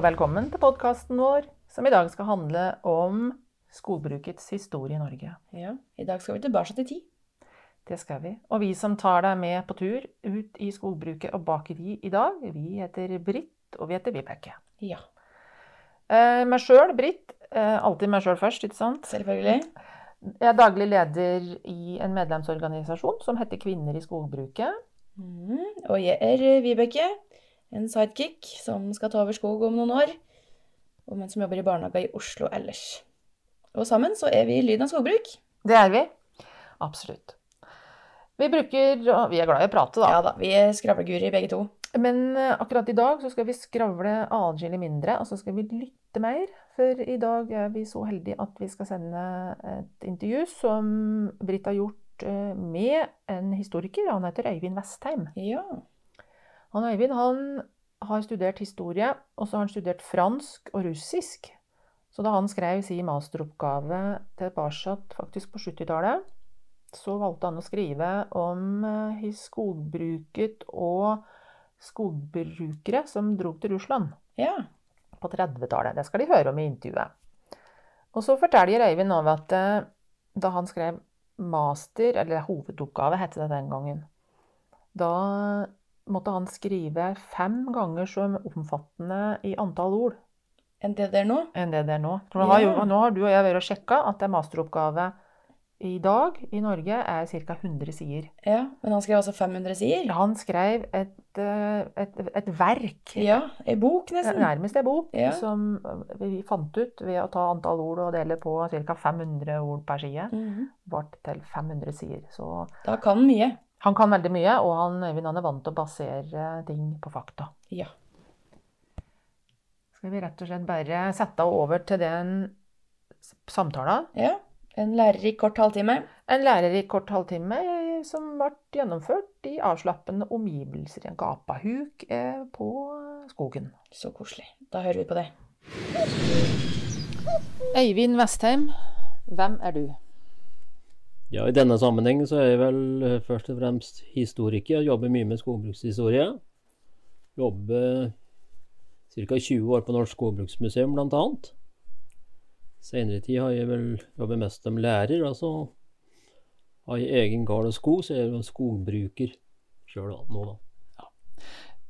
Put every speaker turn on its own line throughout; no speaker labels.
Og velkommen til podkasten vår, som i dag skal handle om skogbrukets historie i Norge.
Ja, I dag skal vi tilbake til tid.
Det skal vi. Og vi som tar deg med på tur ut i skogbruket og bakeri i dag, vi heter Britt, og vi heter Vibeke.
Ja,
Eh, meg sjøl, Britt. Eh, alltid meg sjøl først, ikke sant?
selvfølgelig.
Jeg er daglig leder i en medlemsorganisasjon som heter Kvinner i skogbruket.
Mm, Og jeg er Vibeke, en sidekick som skal ta over skog om noen år, og men som jobber i barnehage i Oslo ellers. Og sammen så er vi Lyden av skogbruk.
Det er vi. Absolutt. Vi bruker og Vi er glad i å prate, da.
Ja da, vi er skravleguri begge to.
Men eh, akkurat i dag så skal vi skravle adskillig mindre, og så skal vi lytte mer. For i dag er vi så heldige at vi skal sende et intervju som Britt har gjort eh, med en historiker. Han heter Øyvind Vestheim.
Ja.
Han Øyvind han har studert historie, og så har han studert fransk og russisk. Så da han skrev sin masteroppgave tilbake faktisk på 70-tallet, så valgte han å skrive om eh, skogbruket og skogbrukere som dro til Russland
Ja.
på 30-tallet. Det skal de høre om i intervjuet. Og så forteller Øyvind om at eh, da han skrev master, eller hovedoppgave het det den gangen, da måtte han skrive fem ganger så omfattende i antall ord
Enn det det er nå?
enn det det er nå. Nå, har jo, nå har du og jeg vært og sjekka at en masteroppgave i dag i Norge er ca. 100 sider.
Ja, men han skrev altså 500 sider?
Han skrev et, eh, et, et verk,
Ja, ei bok nesten.
nærmest ei bok,
Ja.
som vi fant ut ved å ta antall ord og dele på ca. 500 ord per side.
Mhm.
Ble til 500 sider. Så
Da kan han mye.
Han kan veldig mye, og han, Øyvind han er vant til å basere ting på fakta.
Ja.
Skal vi rett og slett bare sette over til den samtalen?
ja. En lærerik kort halvtime.
En lærerik kort halvtime som ble gjennomført i avslappende omgivelser i en gapahuk eh, på skogen.
Så koselig. Da hører vi på det.
Øyvind Vestheim, hvem er du?
Ja, I denne sammenhengen så er jeg vel eh, først og fremst historiker. Jobber mye med skogbrukshistorie. Jobber ca. 20 år på Norsk Skogbruksmuseum bl.a. Senere tid har jeg vel jobbet mest som lærer. altså har jeg egen gard og skog, så jeg er jo skogbruker sjøl nå, da.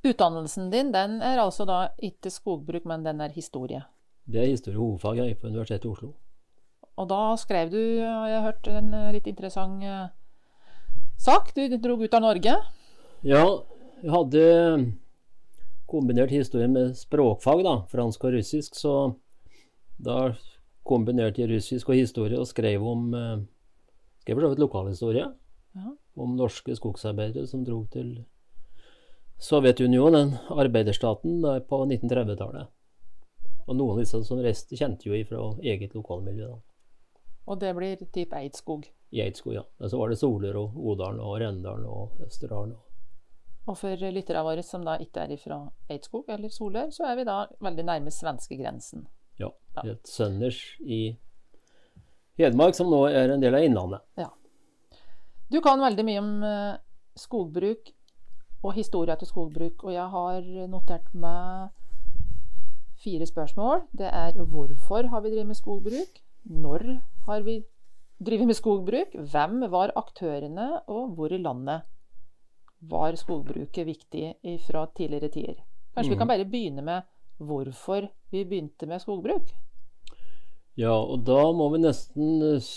Utdannelsen din den er altså da ikke skogbruk, men den er historie.
Det er historie hovedfag jeg på Universitetet i Oslo.
Og da skrev du, har jeg hørt, en eh, litt interessant eh, sak. Du dro ut av Norge.
Ja, jeg hadde kombinert historie med språkfag, da, fransk og russisk, så da kombinerte jeg russisk og historie og skrev om eh, Skrev for så vidt lokalhistorie.
Ja.
Om norske skogsarbeidere som dro til Sovjetunionen, arbeiderstaten, der på 1930-tallet. Og noen av disse som reiste, kjente jo ifra eget lokalmiljø. da.
Og det blir typ Eidskog.
I Eidskog, ja. Og så var det Soler og Odalen og Rendalen og Østerdalen. og
for lytterne våre som da ikke er fra Eidskog eller Solør, så er vi da veldig nærme svenskegrensen.
Ja,
Ja.
sønders i Hedmark, som nå er en del av Innlandet.
Du kan veldig mye om eh, skogbruk og historia til skogbruk, og jeg har notert meg fire spørsmål. Det er hvorfor har vi drevet med skogbruk? Når har vi drevet med skogbruk? Hvem var aktørene, og hvor i landet var skogbruket viktig fra tidligere tider? Kanskje vi kan bare begynne med hvorfor vi begynte med skogbruk?
Ja, og da må vi nesten eh,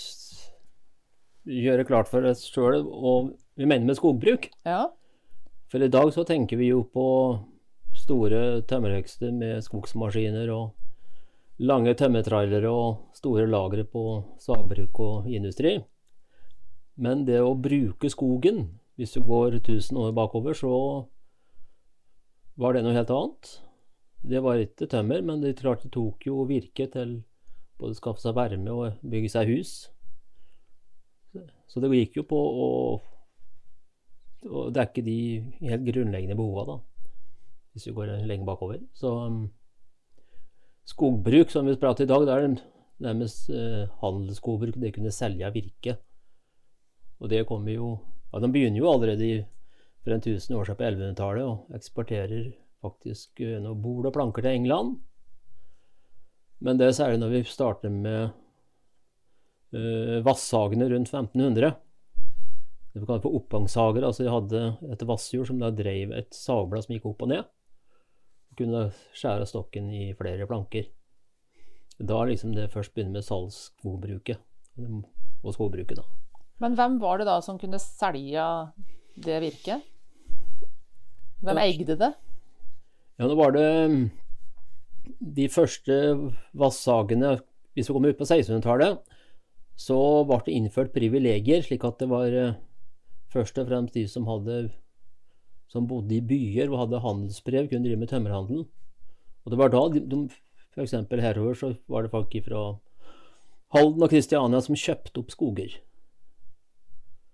gjøre klart for oss sjøl hva vi mener med skogbruk.
Ja,
For i dag så tenker vi jo på store tømmerhøgster med skogsmaskiner og lange tømmertrailere og store lagre på sagbruk og industri. Men det å bruke skogen, hvis du går 1000 år bakover, så var det noe helt annet. Det var ikke tømmer, men det klart tok jo virke til både å skaffe seg varme og bygge seg hus. Så det gikk jo på å, å dekke de helt grunnleggende behova, da. Hvis du går lenge bakover. Så um, skogbruk, som vi prater i dag, det er nærmest eh, handelsskogbruk. Det kunne selge virke. Og det kommer jo Ja, de begynner jo allerede for en tusen år siden på 1100-tallet og eksporterer faktisk uh, noe bord og planker til England. Men det er særlig når vi starter med eh, vassagene rundt 1500. Det vi kaller for oppgangssager. Altså de hadde et vassjord som da drev et sagblad som gikk opp og ned. Kunne skjære stokken i flere planker. Da liksom det først begynner med salgsskogbruket. Og skogbruket, da.
Men hvem var det da som kunne selge det virket? Hvem eide det?
Ja, nå var det mm, de første vassagene Hvis vi kommer ut på 1600-tallet, så ble det innført privilegier, slik at det var eh, først og fremst de som hadde som bodde i byer og hadde handelsbrev, kunne drive med tømmerhandel. Og det var da de, de F.eks. herover så var det folk fra Halden og Kristiania som kjøpte opp skoger.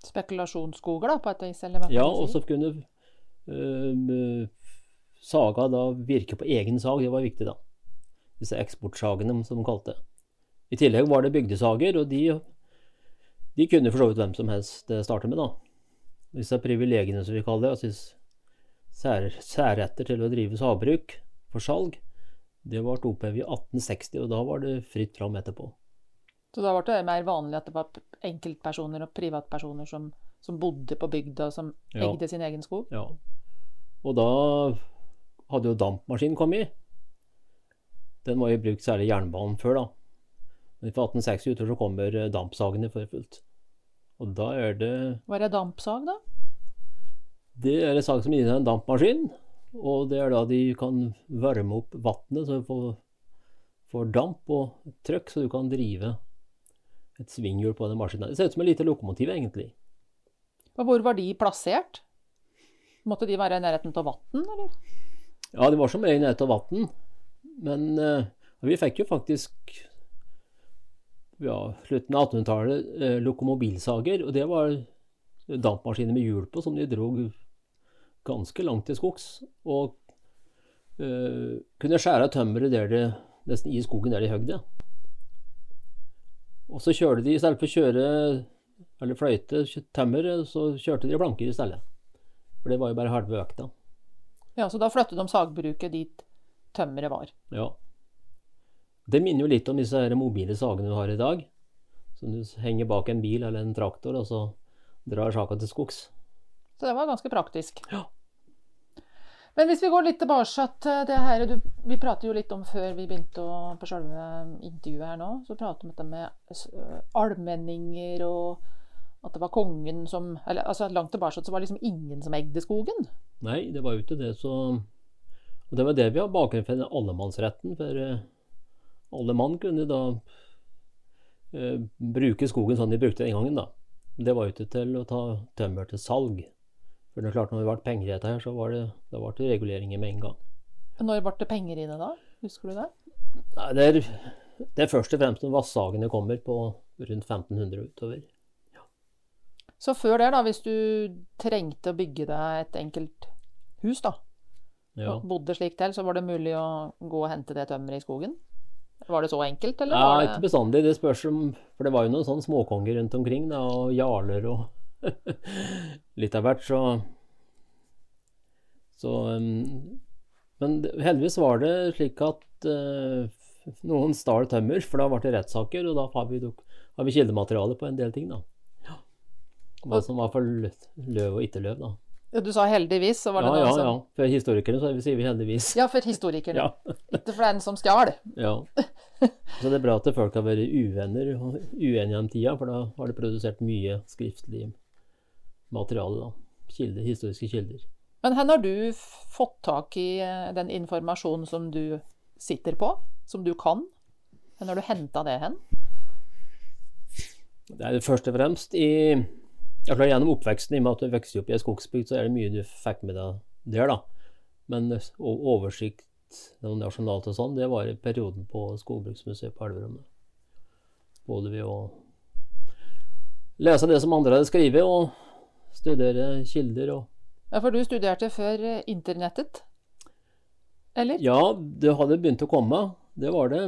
Spekulasjonsskoger, da, på et vis? Eller hva
Ja, og så kunne øh, saga da virke på egen sag. Det var viktig, da. Disse eksportsagene, som de kalte det. I tillegg var det bygdesager, og de, de kunne for så vidt hvem som helst starte med, da. Disse privilegiene, som vi kaller det, altså sær, særretter til å drive sagbruk for salg, det ble opphevet i 1860, og da var det fritt fram etterpå.
Så da ble det mer vanlig at det var enkeltpersoner og privatpersoner som, som bodde på bygda, som
Ja.
eide sin egen skog?
Ja. Og da hadde jo dampmaskinen kommet. Den var jo brukt særlig jernbanen før, da. Men fra 1860 utover så kommer dampsagene for fullt. Og da er det
Var det dampsag, da?
Det er en sak som gir deg en dampmaskin. Og det er da de kan varme opp vannet så du får, får damp og trøkk, så du kan drive et svinghjul på den maskinen. Det ser ut som et lite lokomotiv, egentlig.
Og hvor var de plassert? Måtte de være i nærheten av vann, eller?
Ja, de var som regel nærheten til vann. Men eh, vi fikk jo faktisk ja, slutten av 1800-tallet eh, lokomobilsager. Og det var dampmaskiner med hjul på som de dro ganske langt til skogs. Og uh, kunne skjære av tømmeret nesten i skogen der de høgg det. Og så kjørte de, i stedet for å kjøre eller fløyte tømmer, så kjørte de blanker i stedet. For det var jo bare halve økta.
Ja, så da flyttet de sagbruket dit tømmeret var.
Ja. Det minner jo litt om disse her mobile sagene du har i dag. Som du henger bak en bil eller en traktor, og så drar saka til skogs.
Så det var ganske praktisk.
Ja.
Men hvis vi går litt tilbake til det her du, Vi pratet jo litt om før vi begynte å, på selve intervjuet her nå, så pratet vi om dette med øh, allmenninger og at det var kongen som eller altså Langt tilbake så var det liksom ingen som eide skogen.
Nei, det var jo ikke det, så Og det var det vi har bakgrunn for allemannsretten, for eh, alle mann kunne da uh, bruke skogen sånn de brukte den gangen, da. Det var jo ikke til å ta tømmer til salg. For det er klart, når det ble penger i dette her, så var det, da ble det reguleringer med en gang.
Når ble det penger i det da? Husker du det?
Nei, det er, det er først og fremst når vassagene kommer på rundt 1500 utover. utover.
Så før det, da, hvis du trengte å bygge deg et enkelt hus, da,
Ja.
og bodde slik til, så var det mulig å gå og hente det tømmeret i skogen? Var det så enkelt, eller?
Ja, ikke bestandig. Det spørs om For det var jo noen sånne småkonger rundt omkring, da, og jarler og litt av hvert, så Så um, Men heldigvis var det slik at uh, noen stal tømmer, for da ble det rettssaker, og da har vi, har vi kildemateriale på en del ting, da. Hva som var for løv og ikke løv, da.
Ja, Du sa heldigvis, så var det
Ja,
noen
ja, ja. For historikere så sier vi heldigvis.
Ja, for historikerne.
Ja.
Ikke for den som stjal.
Ja. Så det er bra at folk har vært uvenner og uenige om tida, for da har det produsert mye skriftlig materiale. da. Kilder, historiske kilder.
Men hvor har du fått tak i eh, den informasjonen som du sitter på, som du kan? Hvor har du henta det hen?
Det er det først og fremst i klart Gjennom oppveksten, i og med at du vokste opp i ei skogsbygd, så er det mye du fikk med deg der, da. Men oversikt noe nasjonalt og sånn, det var i perioden på Skogbruksmuseet på Elverum. Både ved å lese det som andre hadde skrevet, og studere kilder og
Ja, For du studerte før eh, internettet? Eller?
Ja, det hadde begynt å komme. Det var det.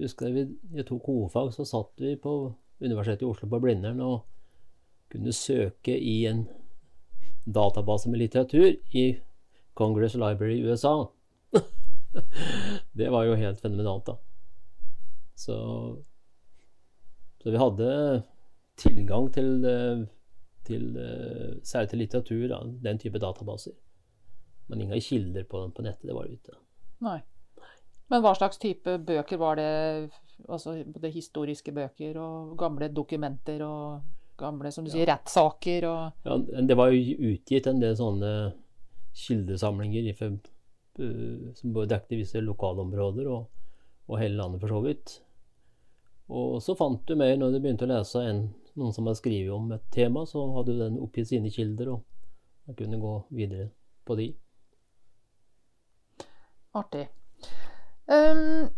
Husker jeg vi jeg tok hovedfag, så satt vi på Universitetet i Oslo på Blindern og kunne søke i en database med litteratur i Congress Library i USA. det var jo helt fenomenalt, da. Så, så vi hadde tilgang til, eh, til eh, særlig til litteratur, den type databaser. Men ingen kilder på, på nettet, det var det ikke.
Nei. Men hva slags type bøker var det? Altså både historiske bøker og gamle dokumenter og gamle, som du sier, rettssaker og
Ja, det var jo utgitt en del sånne kildesamlinger i for, eh, som dekket visse lokalområder og, og hele landet for så vidt. Og så fant du mer når du begynte å lese en, noen som hadde skrevet om et tema, så hadde jo den oppgitt sine kilder, og man kunne gå videre på de.
Artig. Um,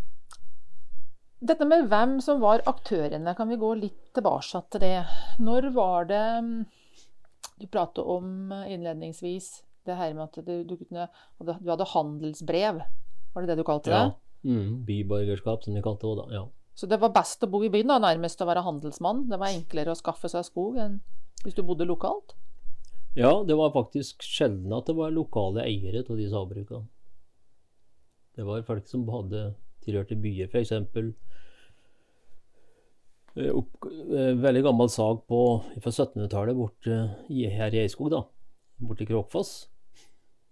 dette med hvem som var aktørene, kan vi gå litt tilbake til det. Når var det mm, Du pratet om eh, innledningsvis det her med at du, du, kunne, du hadde handelsbrev. Var det det du kalte det?
Ja. Mm, byborgerskap, som de kalte det da. Ja.
Så det var best å bo i byen, da, nærmest å være handelsmann. Det var enklere å skaffe seg skog enn hvis du bodde lokalt.
ja, det var faktisk sjelden at det var lokale eiere av de sagbrukene. Det var folk som hadde tilhørte byer, f.eks. Eh, eh, veldig gammel sag på, fra 1700-tallet borte her i Eidskog, da, borte i Kråkfoss.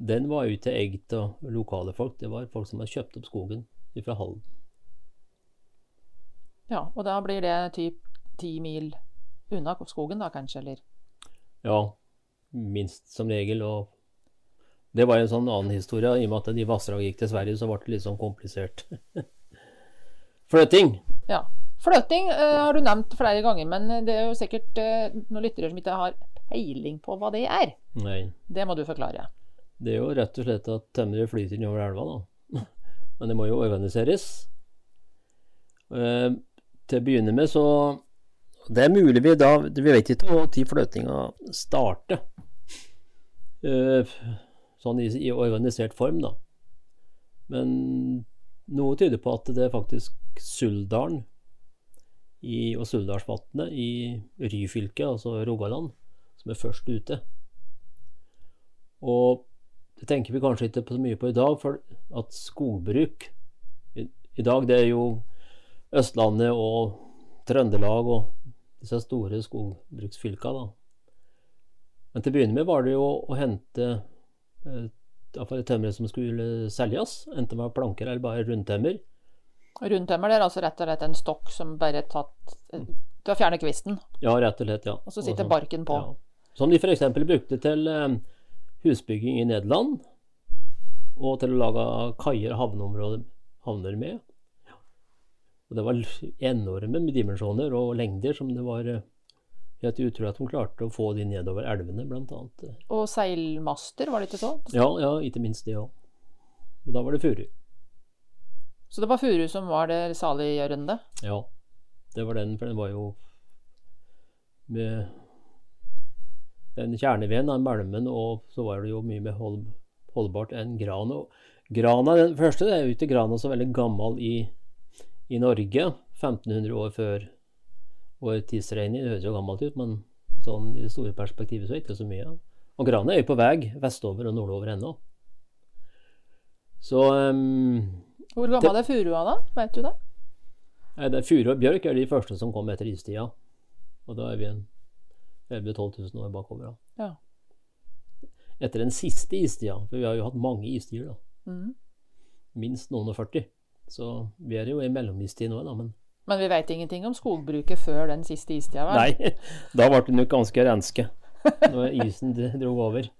Den var jo ikke eid av lokale folk, det var folk som hadde kjøpt opp skogen fra Halden.
Ja, og da blir det typ ti mil unna skogen, da kanskje, eller?
Ja, minst som regel. Og det var en sånn annen historie. I og med at de vassdragene gikk til Sverige, så ble det litt sånn komplisert. Fløting.
Ja. Fløting uh, har du nevnt flere ganger, men det er jo sikkert uh, noen lyttere som ikke har peiling på hva det er.
Nei.
Det må du forklare.
Det er jo rett og slett at tømmeret flyter innover elva, da. Men det må jo organiseres. Eh, til å begynne med så Det er mulig vi da Vi vet ikke når fløtinga starter. Eh, sånn i, i organisert form, da. Men noe tyder på at det er faktisk Suldalen i, og Suldalsvatnet i Ryfylke, altså Rogaland, som er først ute. Og det tenker vi kanskje ikke så mye på i dag, for at skogbruk i, i dag, det er jo Østlandet og Trøndelag og disse store skogbruksfylka, da. Men til å begynne med var det jo å hente eh, iallfall tømmeret som skulle selges, enten det var planker eller bare rundtømmer.
Rundtømmer det er altså rett og slett en stokk som bare er tatt eh, Du har fjernet kvisten,
Ja, rett og slett, ja.
og så sitter
Også,
barken på.
Ja. Som de f.eks. brukte til eh, husbygging i Nederland, og til å lage kaier og havneområder, havner med. Og det var enorme dimensjoner og lengder som det var eh, helt utrolig at de klarte å få de nedover elvene, annet.
Og seilmaster, var det ikke så?
Ja, ja, ikke minst det òg. Og da var det furu.
Så det var furu som var det saliggjørende?
Ja, det var den, for den var jo med den kjerneveden av malmen, og så var det jo mye mer hold, holdbart enn gran. Grana, den første det er jo ikke grana så veldig gammel i, i Norge. 1500 år før vår tidsregning. Det høres jo gammelt ut, men sånn i det store perspektivet så er det ikke så mye. Og grana er jo på vei vestover og nordover ennå. Så um,
Hvor gammel er furua da? Vet du det?
Det er Furu og bjørk er de første som kom etter istida. Og da er vi en 11 000-12 000 år bakover. Da.
Ja.
Etter den siste istida, for vi har jo hatt mange istider, da.
Mm.
Minst noen og 40. Så vi er jo i mellomistid nå, da. Men
Men vi veit ingenting om skogbruket før den siste istida, vel?
nei, da ble det nok ganske renske. Når isen dro over.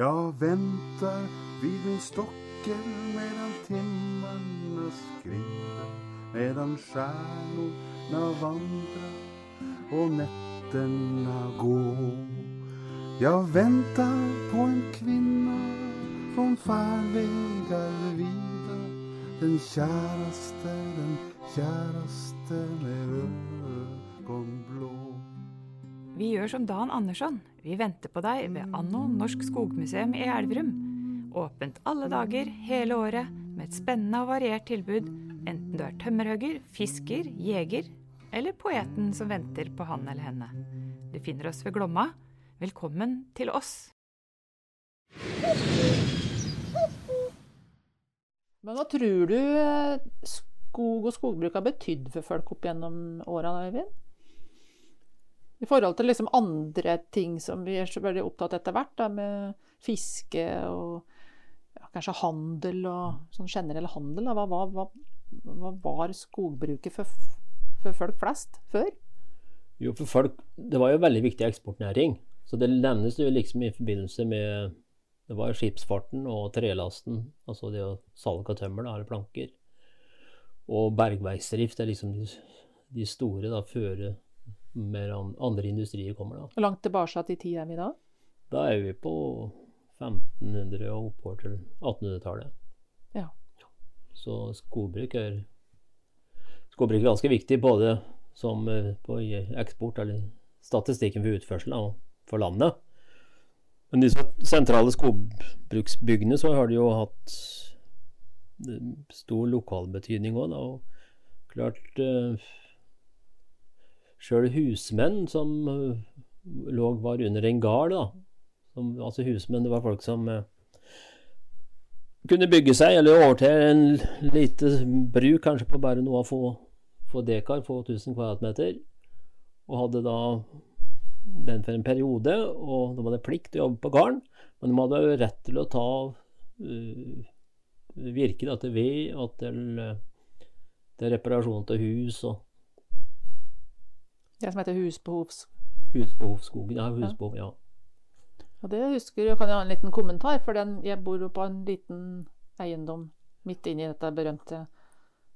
ja, venter vid min stockel medan timmarna skrider medan stjärnorna vandrar och nätterna går. Jag väntar på en kvinna från färvägar vida. Den käraste, den käraste med ögonblå.
Vi gjør som Dan Andersson. Vi venter på deg ved Anno Norsk Skogmuseum i Elverum. Åpent alle dager, hele året, med et spennende og variert tilbud, enten du er tømmerhugger, fisker, jeger eller poeten som venter på han eller henne. Du finner oss ved Glomma. Velkommen til oss!
Men hva tror du eh, skog og skogbruk har betydd for folk opp gjennom åra, Øyvind? I forhold til liksom andre ting som vi er så veldig opptatt etter hvert, da, med fiske og ja, kanskje handel og sånn generell handel. Da. Hva, hva, hva, hva var skogbruket for, for folk flest før?
Jo, for folk Det var jo en veldig viktig eksportnæring. Så det nevnes jo liksom i forbindelse med Det var skipsfarten og trelasten, altså det å salg av tømmer, da, eller planker. Og bergverksdrift er liksom de, de store, da, før mer an- andre industrier kommer, da.
Hvor langt tilbake i tid er vi da?
Da er vi på 1500 og oppover til 1800-tallet.
Ja.
Så skogbruk er Skogbruk er ganske viktig både som eh, på eksport eller statistikken for utførsel da, og for landet. Men disse sentrale skogbruksbygdene så har de jo hatt eh, stor lokalbetydning òg, da. Og klart eh, Sjøl husmenn som eh, lå var under en gard, da. Som, altså husmenn, det var folk som kunne bygge seg eller overta en lite bruk, kanskje på bare noe få, få dekar, få 1000 kvadratmeter, og hadde da den for en periode, og de hadde plikt til å jobbe på gården, men de hadde rett til å ta uh, virke da, til ved og til, uh, til reparasjon til hus og
Det som heter husbehovs...
husbehovsskogen. Ja, husbehov, ja.
Og det husker jeg, kan jeg ha en liten kommentar, for den, jeg bor jo på en liten eiendom midt inne i dette berømte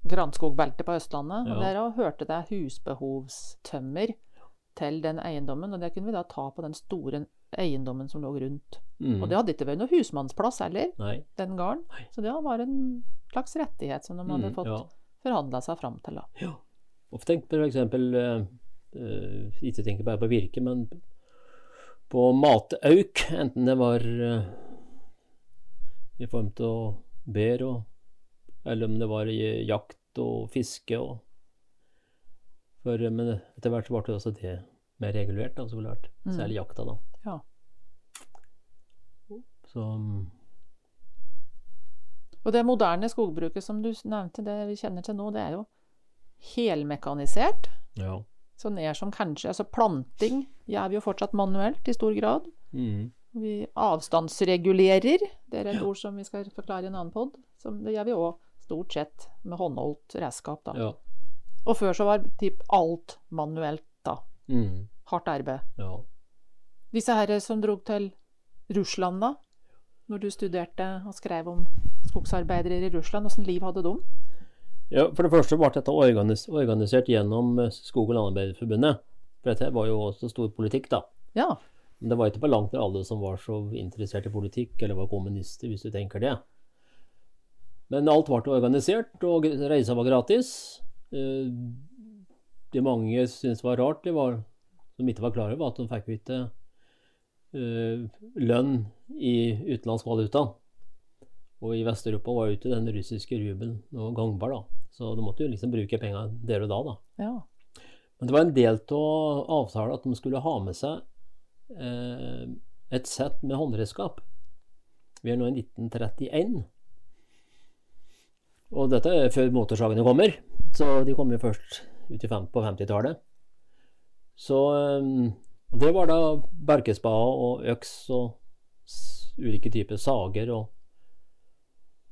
granskogbeltet på Østlandet. Og
Ja.
der også hørte jeg husbehovstømmer til den eiendommen, og det kunne vi da ta på den store eiendommen som lå rundt.
Mm.
Og det hadde ikke vært noe husmannsplass heller,
Nei.
den gården. Så det var en slags rettighet som de hadde
Mm,
fått
ja.
forhandla seg fram til. da.
Ja. Og tenk f.eks. eksempel eh, eh, Ikke tenk bare på virke, men på matauk. Enten det var uh, i form av bær, og, eller om det var i jakt og fiske. Og, for, men etter hvert så ble det også det mer regulert, da, så klart.
Mm.
Særlig jakta, da.
Ja.
Så mm,
Og det moderne skogbruket som du nevnte, det vi kjenner til nå, det er jo helmekanisert.
ja.
Så ned som kanskje Altså planting gjør vi jo fortsatt manuelt i stor grad.
Mm.
Vi avstandsregulerer, det er et ord som vi skal forklare i en annen pod. Det gjør vi òg stort sett med håndholdt redskap, da.
ja.
Og før så var typ alt manuelt, da.
Mm.
Hardt arbeid.
ja.
Disse herre som drog til Russland, da, når du studerte og skrev om skogsarbeidere i Russland, åssen liv hadde de?
Ja, For det første ble dette organis organisert gjennom eh, Skog- og Landarbeiderforbundet. For dette var jo også stor politikk, da.
Ja.
Men det var ikke på langt nær alle som var så interessert i politikk, eller var kommunister, hvis du tenker det. Men alt ble organisert, og reisa var gratis. Eh, Det mange syntes var rart, det var, som ikke var klar over, var at de fikk jo ikke eh, lønn i utenlandsk valuta. Og i Vest-Europa var jo ikke den russiske rubelen noe gangbar, da. Så de måtte jo liksom bruke penga der og da, da.
ja.
Men det var en del av avtalen at de skulle ha med seg eh, et sett med håndredskap. Vi er nå i 1931. Og dette er før motorsagene kommer, så de kom jo først ut i fem, på 50-tallet. Så eh, og det var da berkespader og øks og ulike typer sager. Og,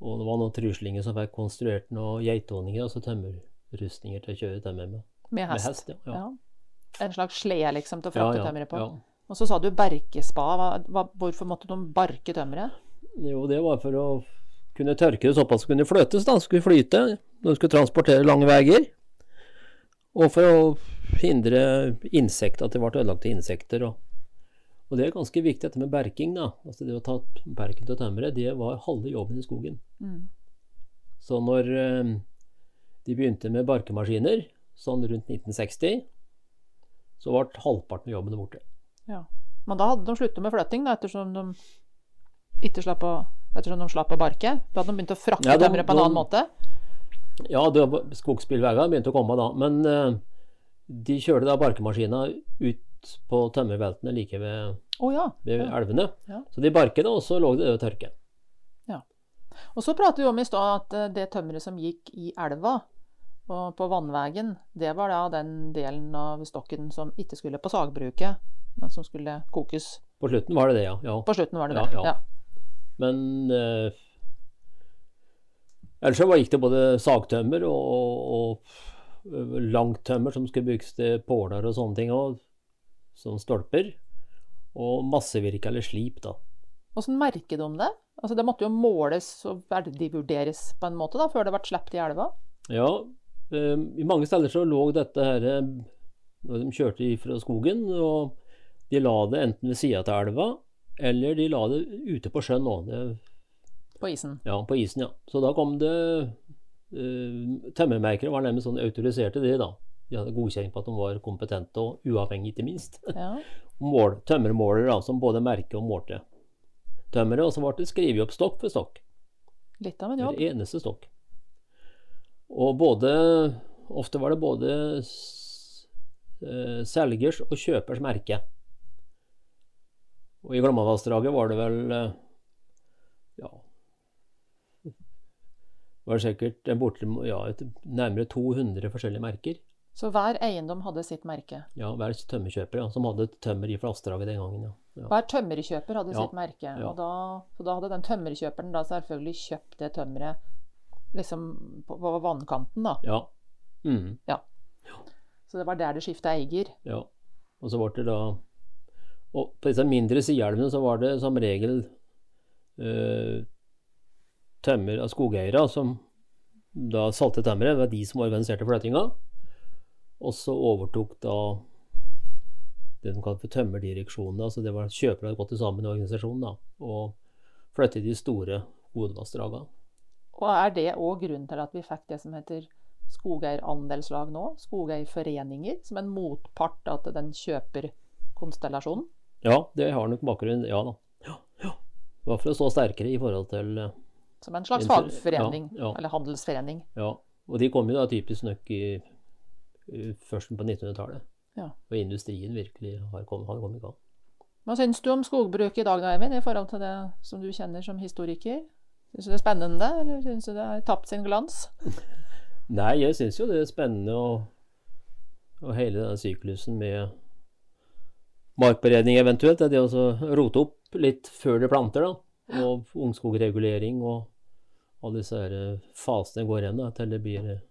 og det var noen truslinger som fikk konstruert noen geitåninger, altså tømmerrustninger til å kjøre tømmer med.
Med
Med
hest.
hest, ja. ja.
Ja. En slags slede, liksom, til å frakte tømmeret på.
ja.
Og så sa du berkespa. Hva, hva, hvorfor måtte de barke tømmeret?
Jo, det var for å kunne tørke det såpass kunne fløtes, da. Skulle flyte. når de skulle transportere lange veier. Og for å hindre insekter, at det ble ødelagt til insekter. Og, og det er ganske viktig dette med berking. da. Altså Det å ta berken til tømmeret, det var halve jobben i skogen.
Mm.
Så når eh, de begynte med barkemaskiner, sånn rundt 1960, så ble halvparten av jobben borte.
Men da hadde de sluttet med flytting, da, ettersom de ikke slapp å Ettersom de slapp å barke. Da hadde de begynt å frakte
Ja, de-
tømmeret på en
de-
annen måte.
Ja, det begynte å komme da, men uh, de kjørte da barkemaskina ut på tømmerveltene like ved,
oh, ja.
ved
ja.
elvene.
Ja.
Så de barket, og så lå det og tørke.
Og så pratet vi om i stad at eh, det tømmeret som gikk i elva og på vannveien, det var da den delen av stokken som ikke skulle på sagbruket, men som skulle kokes.
På slutten var det det, ja. ja.
På slutten var det
Ja,
det.
ja. Men eh, ellers så gikk det både sagtømmer og, og, og langtømmer som skulle brukes til påler og sånne ting, og som stolper. Og massevirke eller slip, da.
Åssen du de det? Altså, det måtte jo måles og verdivurderes på en måte da, før det ble sluppet i elva.
Ja, eh, i mange steder så lå dette her eh, når de kjørte fra skogen, og de la det enten ved sida av elva, eller de la det ute på sjøen òg.
På isen.
Ja, på isen, ja. Så da kom det uh, Tømmermerkere var nærmest sånn autoriserte, de da. De hadde godkjenning på at de var kompetente og uavhengige, ikke minst.
Ja.
Mål, tømmermålere, da, som både merke og målte tømmeret. Og så ble det skrevet opp stokk for stokk.
Litt av en jobb.
Hver eneste stokk. Og både Ofte var det både eh, selgers og kjøpers merke. Og i Glomma-vassdraget var det vel eh, Ja var det sikkert en borte, ja, et, nærmere 200 forskjellige merker.
Så hver eiendom hadde sitt merke.
Ja, Hver tømmerkjøper ja, som hadde tømmer i Vassdraget den gangen. ja. ja.
Hver tømmerkjøper hadde
Ja,
sitt merke.
ja.
Og da, så da hadde den tømmerkjøperen da selvfølgelig kjøpt det tømmeret liksom på, på vannkanten, da.
Ja. Mm,
Så det var der det skifta eier.
ja. Og så ble det da Og på disse mindre sideelvene så var det som regel uh, tømmer av skogeiere som da salte tømmeret. Det var de som organiserte flyttinga. Og så overtok da det de kalte for tømmerdireksjonen. Altså det var kjøpere hadde gått sammen i organisasjonen da, og flyttet de store hovedvassdragene.
Og er det òg grunnen til at vi fikk det som heter skogeierandelslag nå? Skogeierforeninger, som en motpart til den kjøperkonstellasjonen?
Ja, det har nok bakgrunn. Ja da. Ja, ja. Det var for å stå sterkere i forhold til eh,
Som en slags fagforening,
ja, ja.
eller handelsforening.
Ja, og de kom jo da typisk nok i, førsten på 1900-tallet.
Ja.
Og industrien virkelig har kommet, har kommet i gang.
Hva syns du om skogbruk i dag, da, Eivind, i forhold til det som du kjenner som historiker? Syns du det er spennende, eller syns du det har tapt sin glans?
Nei, jeg syns jo det er spennende og, og hele denne syklusen med markberedning eventuelt. Det er det å rote opp litt før det planter, da. Og ungskogregulering og alle disse her eh, fasene går igjen da, til det blir eh,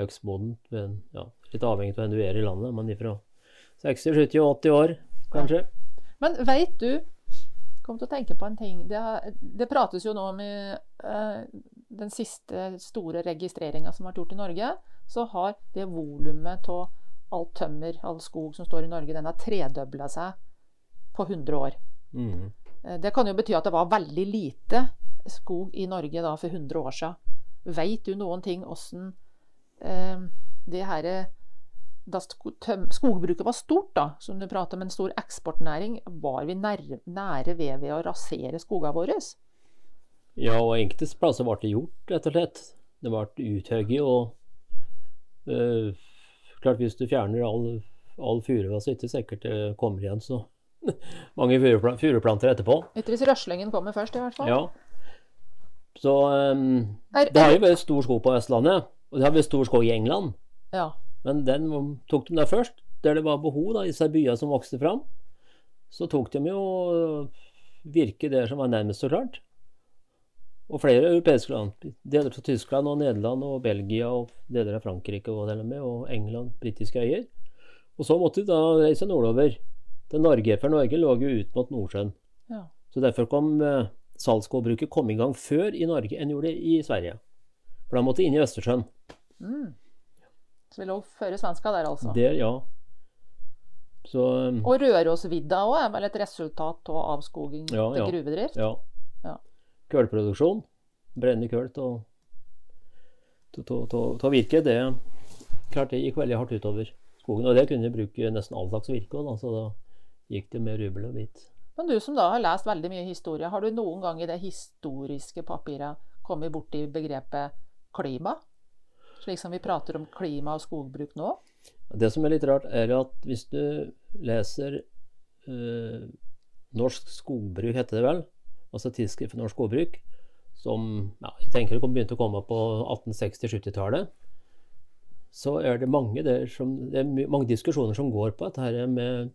høgstmodent. Ja, litt avhengig av hvem du er i landet, men ifra 60, 70 og 80 år, kanskje.
Men veit du Kom til å tenke på en ting. Det, det prates jo nå om eh, den siste store registreringa som har vært gjort i Norge, så har det volumet av alt tømmer, all skog som står i Norge, den har tredobla seg på 100 år.
Mhm.
Eh, Det kan jo bety at det var veldig lite skog i Norge da for 100 år siden. Veit du noen ting åssen eh, det her Da skogbruket var stort, da, som du prater om, en stor eksportnæring, var vi nære, nære ved ved å rasere skogene våre?
Ja, og enkelte plasser ble det gjort, rett og slett. Det ble uthugget og eh, Klart, hvis du fjerner all, all furua, så er det ikke sikkert det kommer igjen så mange furupla- furuplanter etterpå.
Etter hvis røslingen kommer først, i hvert fall.
Ja. Så
um,
det har jo vært stor skog på Østlandet, og det har vært stor skog i England.
ja.
Men den tok de der først, der det var behov da, i disse byene som vokste fram. Så tok de jo virke der som var nærmest så klart. Og flere europeiske land. Deler av Tyskland og Nederland og Belgia og deler av Frankrike og, med, og England, britiske øyer. Og så måtte de da reise nordover til Norge, for Norge lå jo ut mot Nordsjøen.
Ja.
Så derfor kom eh, salgskogbruket kom i gang før i Norge enn gjorde det i Sverige. For da måtte de inn i Østersjøen.
Mm. Så vi lå før svenska der, altså.
Der, ja. Så um,
Og Rørosvidda òg er vel et resultat av avskoging
Ja,
til
ja.
gruvedrift?
ja. Kullproduksjon. Brenne kull av virke. Det klart det gikk veldig hardt utover skogen. Og det kunne du bruke nesten all slags virke òg, så da gikk det med rubel og bit.
Men du som da har lest veldig mye historie, har du noen gang i det historiske papiret kommet borti begrepet klima? Slik som vi prater om klima og skogbruk nå?
Det som er litt rart, er at hvis du leser øh, Norsk skogbruk, heter det vel, altså tidsskrift for norsk skogbruk, som ja, jeg tenker det begynte å komme på 1860-70-tallet, så er det mange der som, det er mange diskusjoner som går på dette her med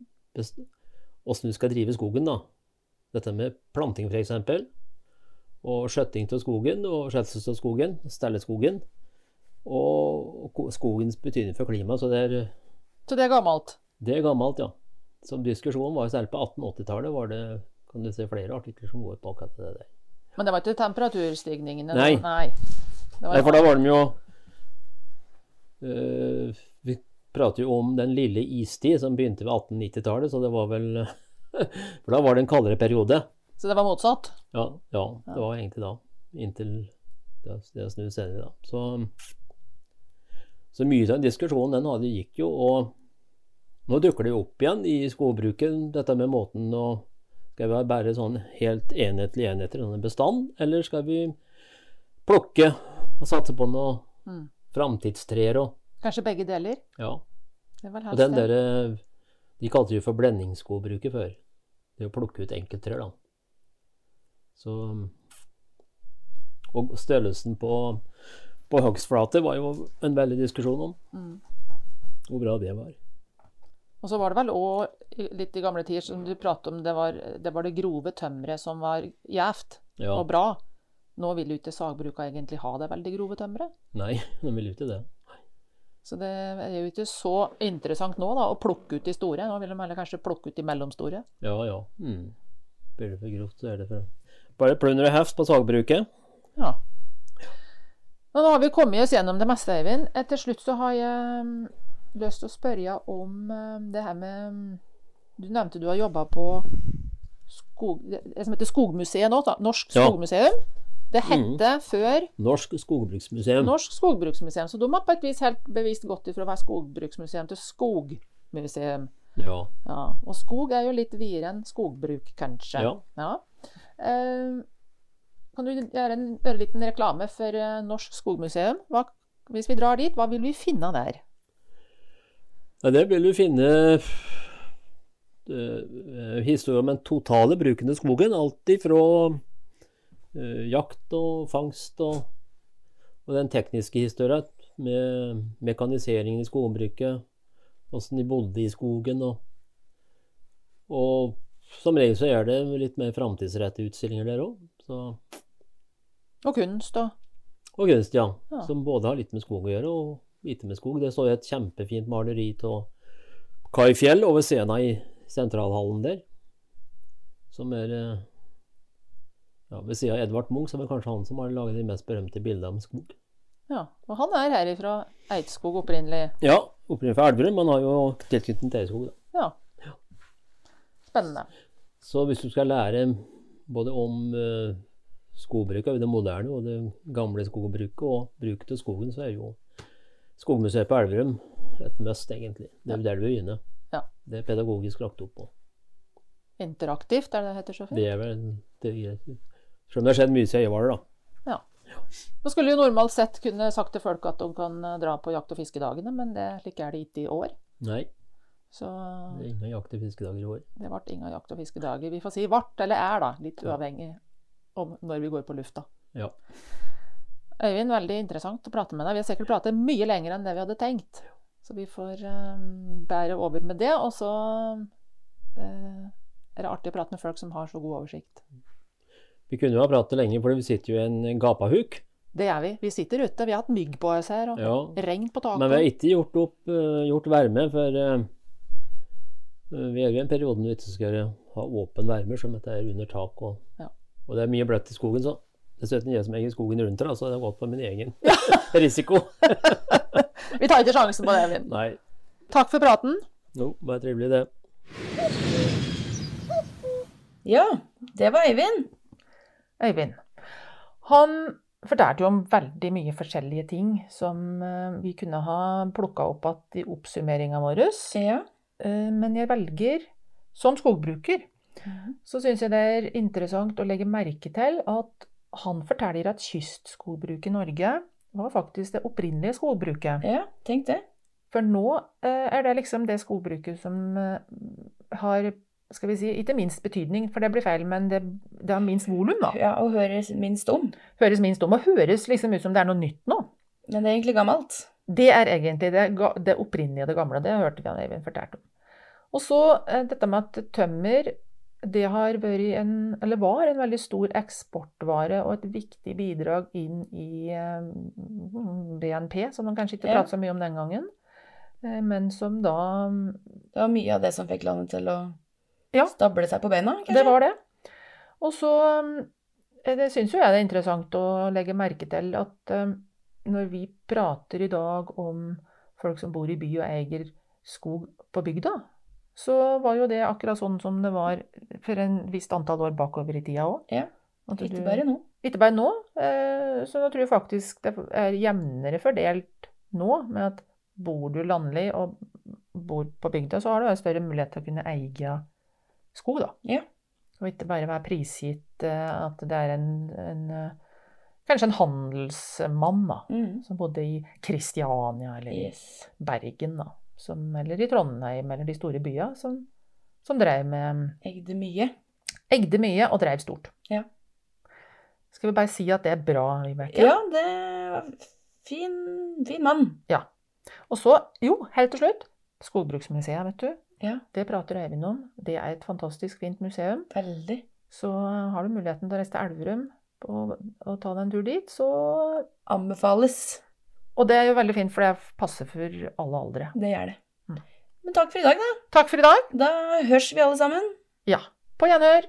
åssen du skal drive skogen. da. Dette med planting f.eks. Og skjøtting av skogen og skjøtsel av skogen. stelleskogen. Og og skogens betydning for klimaet. Så det er,
Så det er gammelt.
det er gammelt, ja. Så diskusjonen var jo særlig på 1880-tallet var det kan du se flere artikler som går på akkurat det der.
Men det var ikke temperaturstigningene?
Nei.
Da. Nei. Det var
Nei, for da var de jo uh, Vi prater jo om den lille istid som begynte ved 1890-tallet, så det var vel For da var det en kaldere periode.
Så det var motsatt?
Ja, ja det var egentlig da. Inntil det det snudde senere, da. Så, så mye av den diskusjonen den hadde, gikk jo, og nå dukker det jo opp igjen i skogbruket, dette med måten å Skal vi bære sånn helt enhetlige enheter, i en bestand, eller skal vi plukke og satse på noe
Mm.
framtidstrær og
Kanskje begge deler?
Ja.
Det
Og den derre De kalte det jo for blendingsskogbruket før. Det å plukke ut enkelttrær, da. Så Og størrelsen på, på hogstflate var jo en veldig diskusjon om.
Mm.
Hvor bra det var.
Og så var det vel òg litt i gamle tider som du pratet om, det var det, var det grove tømmeret som var gjevt
Ja.
og bra. Nå vil jo ikke sagbruka egentlig ha det veldig grove tømmeret.
Nei, de ville jo ikke det.
Så det er jo ikke så interessant nå da, å plukke ut de store. Nå vil de heller kanskje plukke ut de mellomstore.
Ja, ja. Mm. Blir det for grovt, så er det for Bare plunder og heft på sagbruket.
Ja. Nå har vi kommet oss gjennom det meste, Eivind. Til slutt så har jeg lyst til å spørre om eh, det her med mm, Du nevnte du har jobba på skog, det som heter Skogmuseet nå, da. Norsk
Ja.
skogmuseum. Det
Mhm.
mm. før
Norsk skogbruksmuseum.
Norsk skogbruksmuseum. Så de har på et vis helt bevisst gått ifra å være skogbruksmuseum til skogmuseum.
Ja.
Ja, og skog er jo litt videre enn skogbruk, kanskje.
Ja.
Eh, kan du gjøre en ørliten reklame for eh, Norsk skogmuseum? Hva, hvis vi drar dit, hva vil vi finne der?
Ja, det vil du finne uh, historier om den totale bruken av skogen. Alt ifra uh, jakt og fangst og, og den tekniske historien med mekaniseringen i skogbruket. Åssen de bodde i skogen. Og, og som regel så er det litt mer framtidsrettede utstillinger der òg.
Og kunst da.
Og kunst, ja.
Ja.
Som både har litt med skog å gjøre og lite med skog. Det står et kjempefint maleri av Kai Fjell over scenen i sentralhallen der. Som er eh, ja, Ved siden av Edvard Munch, som er kanskje han som har laget de mest berømte bildene om skog.
Ja, og han er herifra Eidskog opprinnelig.
Ja, opprinnelig fra Elverum, men har jo tilknytning til Eidskog. da.
Ja. Spennende.
Så hvis du skal lære både om uh, skogbruket, det moderne og det gamle skogbruket, og bruket av skogen, så er jo Skogmuseet på Elverum et must, egentlig. Det er der du begynner.
Ja.
Det er pedagogisk lagt opp på.
Interaktivt, er det det heter så fint?
Det er vel det, Selv om det har skjedd mye siden jeg var der, da. Ja.
Nå skulle jo normalt sett kunne sagt til folk at de kan eh, dra på jakt- og fiskedagene, men det slik er det ikke i år.
Nei,
Så
det er ingen jakt- og fiskedager i år.
det ble ingen jakt- og fiskedager. Vi får si vart eller er, da. Litt uavhengig om når vi går på lufta.
Ja.
Øyvind, veldig interessant å prate med deg. Vi har sikkert pratet mye lenger enn det vi hadde tenkt. Så vi får eh, bære over med det. Og så uh, er det artig å prate med folk som har så god oversikt.
Vi kunne jo ha pratet lenge, for vi sitter jo i en gapahuk.
Det er vi. Vi sitter ute. Vi har hatt mygg på oss her, og
Ja.
regn på taket.
Men vi har ikke gjort, opp, eh, gjort varme, for vi er jo i en periode når vi ikke skal ha åpen varme, som dette er under tak. Og,
Ja.
og det er mye bløtt i skogen, så. Dessuten jeg som eier skogen rundt her, så det har gått på min egen risiko.
Vi tar ikke sjansen på det, Eivind.
Nei,
Takk for praten.
jo, bare trivelig det.
Ja, det var Eivind.
Øyvind. Han fortalte jo om veldig mye forskjellige ting som eh, vi kunne ha plukka opp igjen i oppsummeringa vår.
Ja.
Eh, Men jeg velger, som skogbruker,
Mhm.
så syns jeg det er interessant å legge merke til at han forteller at kystskogbruket i Norge var faktisk det opprinnelige skogbruket.
ja, tenk det.
For nå eh, er det liksom det skogbruket som eh, har skal vi si, ikke minst betydning, for det blir feil, men det, det har minst volum, da.
Ja, Og høres minst om.
Høres minst om, og høres liksom ut som det er noe nytt nå.
Men det er egentlig gammelt.
Det er egentlig det, det opprinnelige, det gamle. Det hørte vi han Eivind fortalte om. Og så eh, dette med at tømmer det har vært en, eller var en veldig stor eksportvare og et viktig bidrag inn i eh, BNP, som man kanskje ikke pratet så mye om den gangen. Eh, Men som da
Det var mye av det som fikk landet til å
Ja.
stable seg på beina. kanskje?
Det var det. Og så um, det syns jo jeg det er interessant å legge merke til at når vi prater i dag om folk som bor i by og eier skog på bygda, så var jo det akkurat sånn som det var for en visst antall år bakover i tida òg.
Ja, Ikke bare nå.
Ikke bare nå. eh, Så jeg tror faktisk det er jevnere fordelt nå med at bor du landlig og bor på bygda, så har du større mulighet til å kunne eie skog, da.
Ja.
Og ikke bare være prisgitt eh, at det er en, en eh, Kanskje en handelsmann, da.
Mm.
Som bodde i Kristiania eller i
Yes.
Bergen, da. Som, eller i Trondheim eller de store byene. Som, som dreiv med
Eide mye.
Eide mye og dreiv stort.
Ja.
Skal vi bare si at det er bra, Vibeke?
Ja, det var fin, fin mann.
Og så, jo, helt til slutt, Skogbruksmuseet, vet du.
Ja.
Det prater Øyvind om. Det er et fantastisk fint museum.
Veldig.
Så har du muligheten til å reise til Elverum og, og ta deg en tur dit, så
Anbefales.
Og det er jo veldig fint, for det passer for alle aldre.
Det gjør det.
Mm.
Men takk for i dag, da.
Takk for i dag.
Da høres vi alle sammen.
Ja. På gjenhør.